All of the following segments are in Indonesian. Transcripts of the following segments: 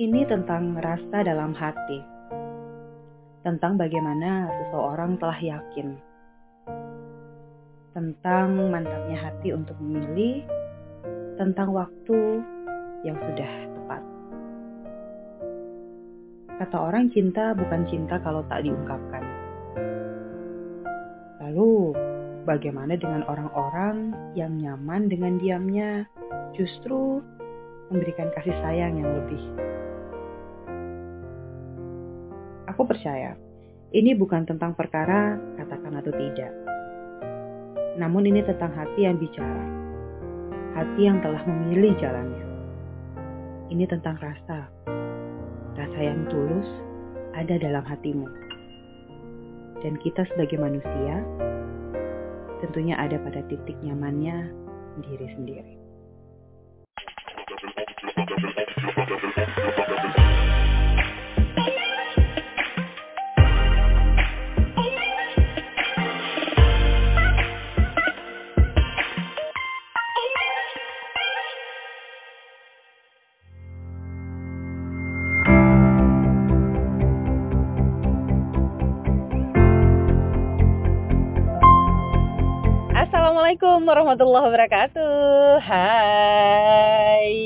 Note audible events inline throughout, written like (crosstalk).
Ini tentang rasa dalam hati. Tentang bagaimana seseorang telah yakin. Tentang mantapnya hati untuk memilih. Tentang waktu yang sudah tepat. Kata orang cinta bukan cinta kalau tak diungkapkan. Lalu, bagaimana dengan orang-orang yang nyaman dengan diamnya, justru memberikan kasih sayang yang lebih? Aku percaya, ini bukan tentang perkara katakan atau tidak. Namun ini tentang hati yang bicara. Hati yang telah memilih jalannya. Ini tentang rasa. Rasa yang tulus ada dalam hatimu. Dan kita sebagai manusia tentunya ada pada titik nyamannya diri sendiri. Assalamualaikum warahmatullahi wabarakatuh. Hai.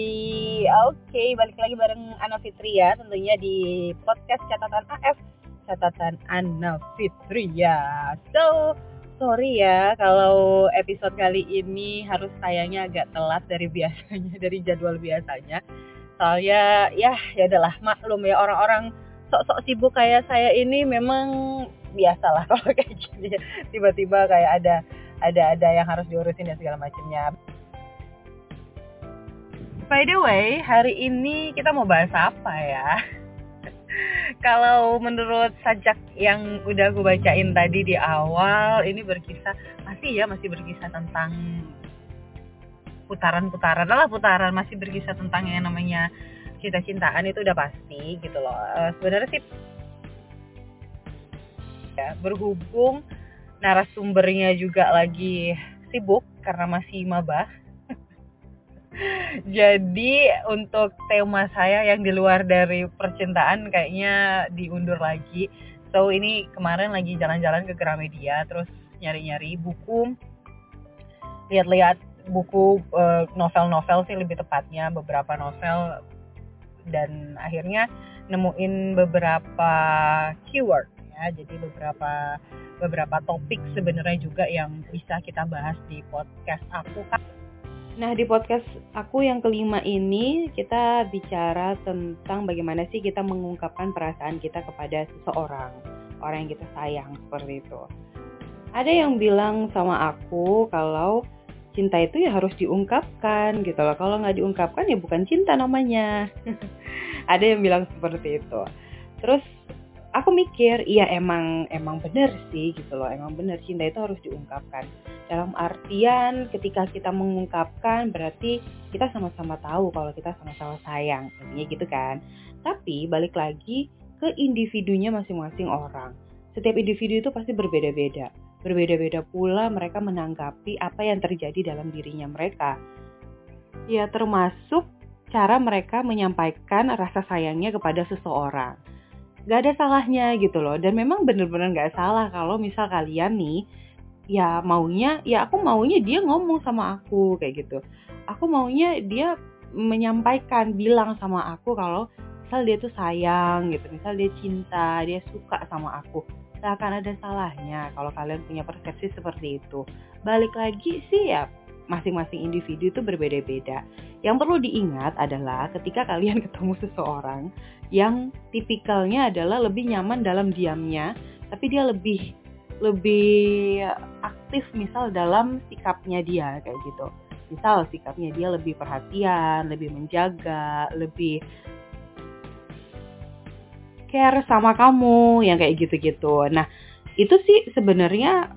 Oke balik lagi bareng Ana Fitria Tentunya di podcast catatan AF Catatan Ana Fitria So sorry ya kalau episode kali ini harus tayangnya agak telat dari (laughs) biasanya Dari jadwal biasanya. Soalnya ya ya adalah maklum ya orang-orang sok-sok sibuk kayak saya ini memang biasalah (laughs) kalau kayak gini tiba-tiba kayak ada ada ada yang harus diurusin dan segala macamnya. By the way, hari ini kita mau bahas apa ya? (laughs) Kalau menurut sajak yang udah gue bacain tadi di awal, ini berkisah masih ya masih berkisah tentang putaran-putaran lah putaran masih berkisah tentang yang namanya cinta-cintaan itu udah pasti gitu loh. Uh, Sebenarnya sih ya berhubung narasumbernya juga lagi sibuk karena masih mabah. (laughs) Jadi untuk tema saya yang di luar dari percintaan kayaknya diundur lagi. So ini kemarin lagi jalan-jalan ke Gramedia terus nyari-nyari buku lihat-lihat buku uh, novel-novel sih lebih tepatnya beberapa novel dan akhirnya nemuin beberapa keyword ya jadi beberapa beberapa topik sebenarnya juga yang bisa kita bahas di podcast aku Nah di podcast aku yang kelima ini kita bicara tentang bagaimana sih kita mengungkapkan perasaan kita kepada seseorang orang yang kita sayang seperti itu. Ada yang bilang sama aku kalau cinta itu ya harus diungkapkan gitu loh. Kalau nggak diungkapkan ya bukan cinta namanya. (laughs) Ada yang bilang seperti itu. Terus aku mikir iya emang emang bener sih gitu loh emang bener cinta itu harus diungkapkan. Dalam artian ketika kita mengungkapkan berarti kita sama-sama tahu kalau kita sama-sama sayang intinya gitu kan. Tapi balik lagi ke individunya masing-masing orang. Setiap individu itu pasti berbeda-beda. Berbeda-beda pula mereka menanggapi apa yang terjadi dalam dirinya mereka. Ya termasuk cara mereka menyampaikan rasa sayangnya kepada seseorang gak ada salahnya gitu loh. Dan memang bener-bener gak salah kalau misal kalian nih ya maunya ya aku maunya dia ngomong sama aku kayak gitu. Aku maunya dia menyampaikan bilang sama aku kalau misal dia tuh sayang gitu misal dia cinta dia suka sama aku. Gak akan ada salahnya kalau kalian punya persepsi seperti itu. Balik lagi sih ya masing-masing individu itu berbeda-beda. Yang perlu diingat adalah ketika kalian (laughs) ketemu seseorang yang tipikalnya adalah lebih nyaman dalam diamnya, tapi dia lebih lebih aktif misal dalam sikapnya dia kayak gitu. Misal sikapnya dia lebih perhatian, lebih menjaga, lebih care sama kamu yang kayak gitu-gitu. Nah, itu sih sebenarnya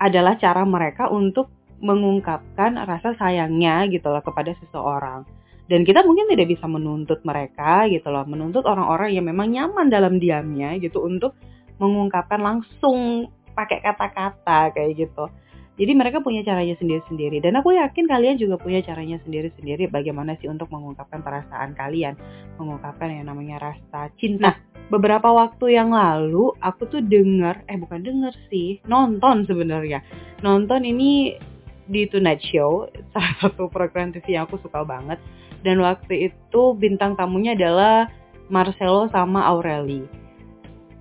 adalah cara mereka untuk mengungkapkan rasa sayangnya gitu loh kepada seseorang. Dan kita mungkin tidak bisa menuntut mereka gitu loh, menuntut orang-orang yang memang nyaman dalam diamnya gitu untuk mengungkapkan langsung pakai kata-kata kayak gitu. Jadi mereka punya caranya sendiri-sendiri dan aku yakin kalian juga punya caranya sendiri-sendiri bagaimana sih untuk mengungkapkan perasaan kalian, mengungkapkan yang namanya rasa cinta. Nah, beberapa waktu yang lalu aku tuh denger, eh bukan denger sih, nonton sebenarnya. Nonton ini di Tonight Show, (laughs) salah satu program TV yang aku suka banget. Dan waktu itu bintang tamunya adalah Marcelo sama Aureli.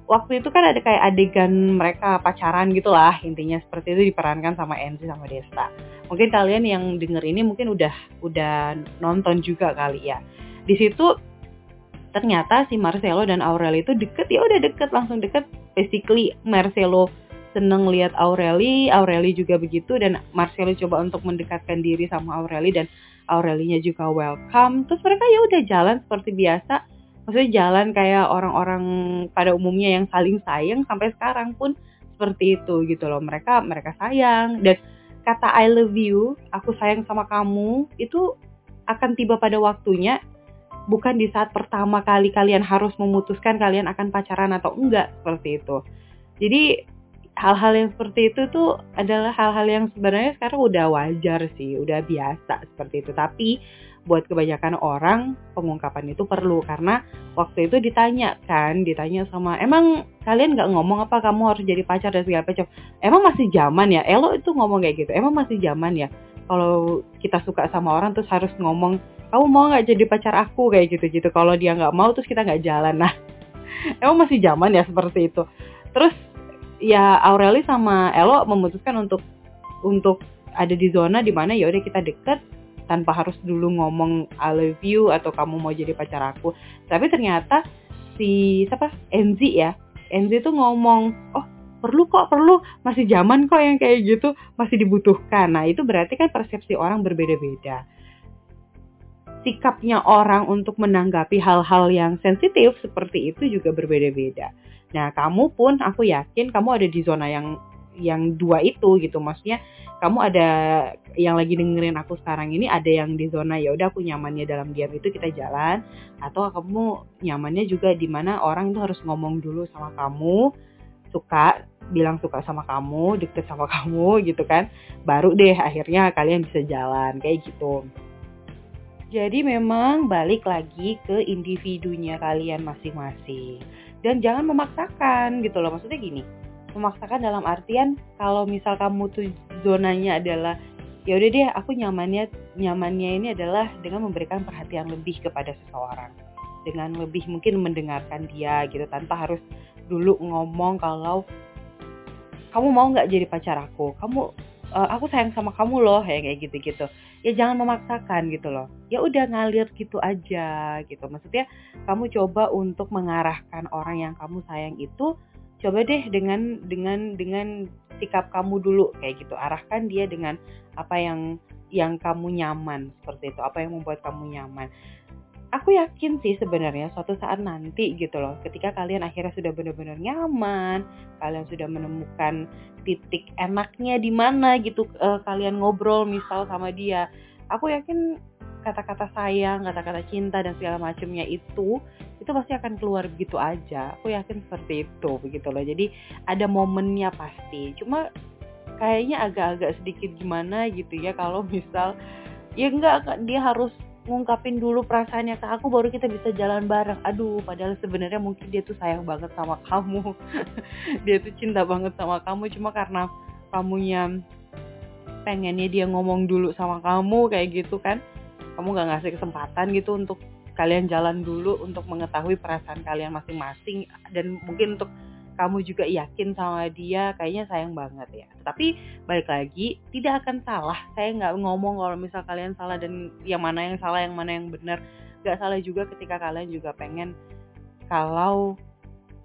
Waktu itu kan ada kayak adegan mereka pacaran gitu lah intinya seperti itu diperankan sama Enzi sama Desta. Mungkin kalian yang denger ini mungkin udah udah nonton juga kali ya. Di situ ternyata si Marcelo dan Aureli itu deket ya udah deket langsung deket. Basically Marcelo seneng lihat Aureli Aureli juga begitu dan Marcelo coba untuk mendekatkan diri sama Aureli dan Aurelinya juga welcome. Terus mereka ya udah jalan seperti biasa. Maksudnya jalan kayak orang-orang pada umumnya yang saling sayang sampai sekarang pun seperti itu gitu loh. Mereka mereka sayang. Dan kata I love you aku sayang sama kamu itu akan tiba pada waktunya. Bukan di saat pertama kali kalian harus memutuskan kalian akan pacaran atau enggak seperti itu. Jadi hal-hal yang seperti itu tuh adalah hal-hal yang sebenarnya sekarang udah wajar sih, udah biasa seperti itu. Tapi buat kebanyakan orang pengungkapan itu perlu. Karena waktu itu ditanya kan ditanya sama emang kalian nggak ngomong apa kamu harus jadi pacar dan segala macam? Emang masih zaman ya? Elo itu ngomong kayak gitu emang masih zaman ya? Kalau kita suka sama orang terus harus ngomong kamu mau nggak jadi pacar aku? Kayak gitu gitu kalau dia nggak mau terus kita nggak jalan. Nah (laughs) emang masih zaman ya seperti itu. Terus ya Aureli sama Elo memutuskan untuk untuk ada di zona di mana ya udah kita deket tanpa harus dulu ngomong I love you atau kamu mau jadi pacar aku. Tapi ternyata si siapa Enzi ya, Enzi tuh ngomong, oh perlu kok perlu masih zaman kok yang kayak gitu masih dibutuhkan. Nah itu berarti kan persepsi orang berbeda-beda. Sikapnya orang untuk menanggapi hal-hal yang sensitif seperti itu juga berbeda-beda. Nah kamu pun aku yakin kamu ada di zona yang yang dua itu gitu. Maksudnya kamu ada yang lagi dengerin aku sekarang ini ada yang di zona ya udah aku nyamannya dalam game itu kita jalan. Atau kamu nyamannya juga di mana orang itu harus ngomong dulu sama kamu suka bilang suka sama kamu deket sama (laughs) kamu gitu kan. Baru deh akhirnya kalian bisa jalan kayak gitu. Jadi memang balik lagi ke individunya kalian masing-masing dan jangan memaksakan gitu loh. Maksudnya gini memaksakan dalam artian kalau misal kamu tuh zonanya adalah ya udah deh aku nyamannya nyamannya ini adalah dengan memberikan perhatian lebih kepada seseorang. Dengan lebih mungkin mendengarkan dia gitu tanpa harus dulu ngomong kalau kamu mau nggak jadi pacar aku? Kamu uh, aku sayang sama kamu loh ya kayak gitu gitu ya jangan memaksakan gitu loh. Ya udah ngalir gitu aja gitu. Maksudnya kamu coba untuk mengarahkan orang yang kamu sayang itu coba deh dengan dengan dengan sikap kamu dulu kayak gitu. Arahkan dia dengan apa yang yang kamu nyaman seperti itu. Apa yang membuat kamu nyaman aku yakin sih sebenarnya suatu saat nanti gitu loh ketika kalian akhirnya sudah benar-benar nyaman kalian sudah menemukan titik enaknya di mana gitu uh, kalian ngobrol misal sama dia aku yakin kata-kata sayang kata-kata cinta dan segala macamnya itu itu pasti akan keluar begitu aja. Aku yakin seperti itu begitu loh. Jadi ada momennya pasti. Cuma kayaknya agak-agak sedikit gimana gitu ya kalau misal ya enggak dia harus ngungkapin dulu perasaannya ke aku baru kita bisa jalan bareng. Aduh padahal sebenarnya mungkin dia tuh sayang banget sama (laughs) kamu. Dia tuh cinta banget sama kamu cuma karena kamunya pengennya dia ngomong dulu sama kamu kayak gitu kan. Kamu gak ngasih kesempatan gitu untuk kalian jalan dulu untuk mengetahui perasaan kalian masing-masing. Dan mungkin untuk kamu juga yakin sama dia kayaknya sayang banget ya. Tapi balik lagi tidak akan salah. Saya nggak ngomong kalau misal kalian salah dan yang mana yang salah yang mana yang benar. Nggak salah juga ketika kalian juga pengen kalau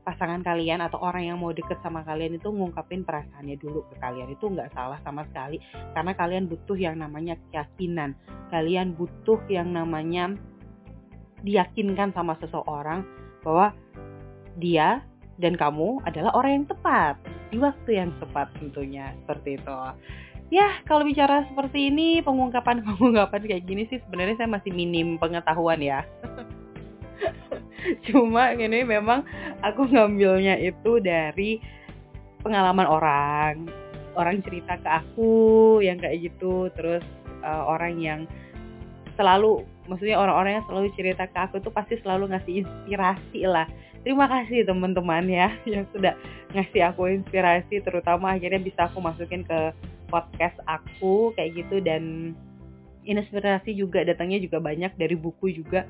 pasangan kalian atau orang yang mau deket sama kalian itu ngungkapin perasaannya dulu ke kalian. Itu nggak salah sama sekali karena kalian butuh yang namanya keyakinan. Kalian butuh yang namanya diyakinkan sama seseorang bahwa dia dan kamu adalah orang yang tepat di waktu yang tepat tentunya seperti itu. Ya, kalau bicara seperti ini, pengungkapan-pengungkapan kayak gini sih sebenarnya saya masih minim pengetahuan ya. (laughs) Cuma ini memang aku ngambilnya itu dari pengalaman orang, orang cerita ke aku yang kayak gitu terus uh, orang yang selalu maksudnya orang-orang yang selalu cerita ke aku tuh pasti selalu ngasih inspirasi lah terima kasih teman-teman ya yang sudah ngasih aku inspirasi terutama akhirnya bisa aku masukin ke podcast aku kayak gitu. Dan inspirasi juga datangnya juga banyak dari buku juga.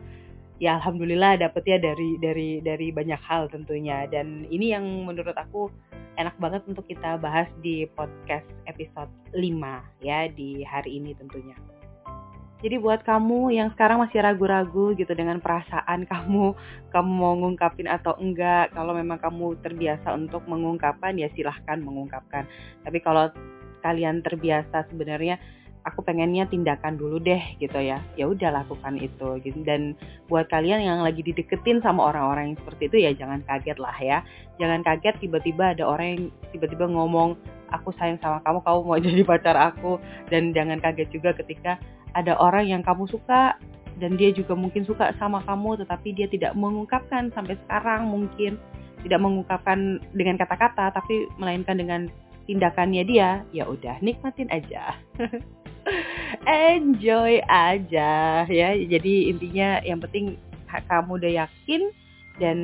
Ya alhamdulillah dapetnya dari dari dari banyak hal tentunya. Dan ini yang menurut aku enak banget untuk kita bahas di podcast episode 5 ya di hari ini tentunya. Jadi buat kamu yang sekarang masih ragu-ragu gitu dengan perasaan (laughs) kamu, kamu mau ngungkapin atau enggak, kalau memang kamu terbiasa untuk mengungkapkan ya silahkan mengungkapkan. Tapi kalau kalian terbiasa sebenarnya aku pengennya tindakan dulu deh gitu ya. Ya udah lakukan itu gitu. Dan buat kalian yang lagi dideketin sama orang-orang yang seperti itu ya jangan kaget lah ya. Jangan kaget tiba-tiba ada orang yang tiba-tiba ngomong aku sayang sama kamu kamu mau (laughs) jadi pacar aku. Dan jangan kaget juga ketika ada orang yang kamu suka dan dia juga mungkin suka sama kamu tetapi dia tidak mengungkapkan sampai sekarang mungkin. Tidak mengungkapkan dengan kata-kata tapi melainkan dengan tindakannya dia ya udah nikmatin aja. (laughs) Enjoy aja ya. Jadi intinya yang penting kamu udah yakin dan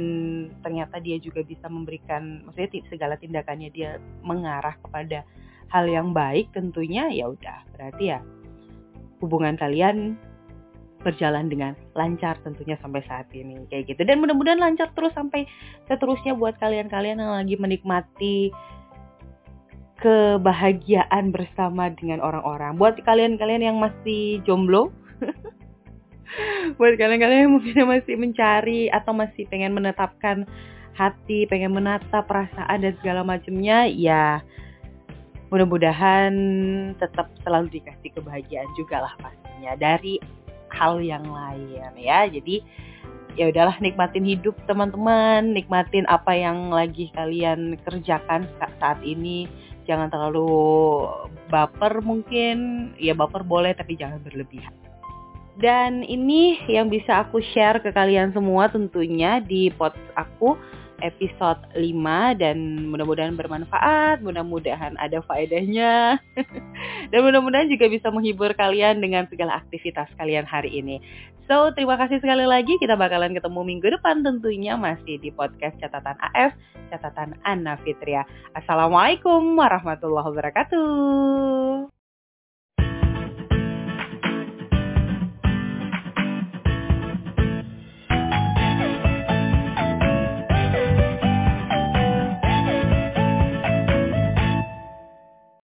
ternyata dia juga bisa memberikan maksudnya segala tindakannya dia mengarah kepada hal yang baik tentunya ya udah. Berarti ya hubungan kalian berjalan dengan lancar tentunya sampai saat ini kayak gitu dan mudah-mudahan lancar terus sampai seterusnya buat kalian-kalian yang lagi menikmati kebahagiaan bersama dengan orang-orang. Buat kalian-kalian yang masih jomblo, (laughs) buat kalian-kalian yang mungkin masih mencari atau masih pengen menetapkan hati, pengen menata perasaan dan segala macamnya, ya mudah-mudahan tetap selalu dikasih kebahagiaan juga lah pastinya dari hal yang lain ya. Jadi ya udahlah nikmatin hidup teman-teman, nikmatin apa yang lagi kalian kerjakan saat ini. Jangan terlalu baper mungkin. Ya baper boleh tapi jangan berlebihan. Dan ini yang bisa aku share ke kalian semua tentunya di pot aku episode 5 dan mudah-mudahan bermanfaat, mudah-mudahan ada faedahnya. (laughs) dan mudah-mudahan juga bisa menghibur kalian dengan segala aktivitas kalian hari ini. So, terima kasih sekali lagi. Kita bakalan ketemu minggu depan tentunya masih di podcast Catatan AF, Catatan Anna Fitria. Assalamualaikum warahmatullahi wabarakatuh.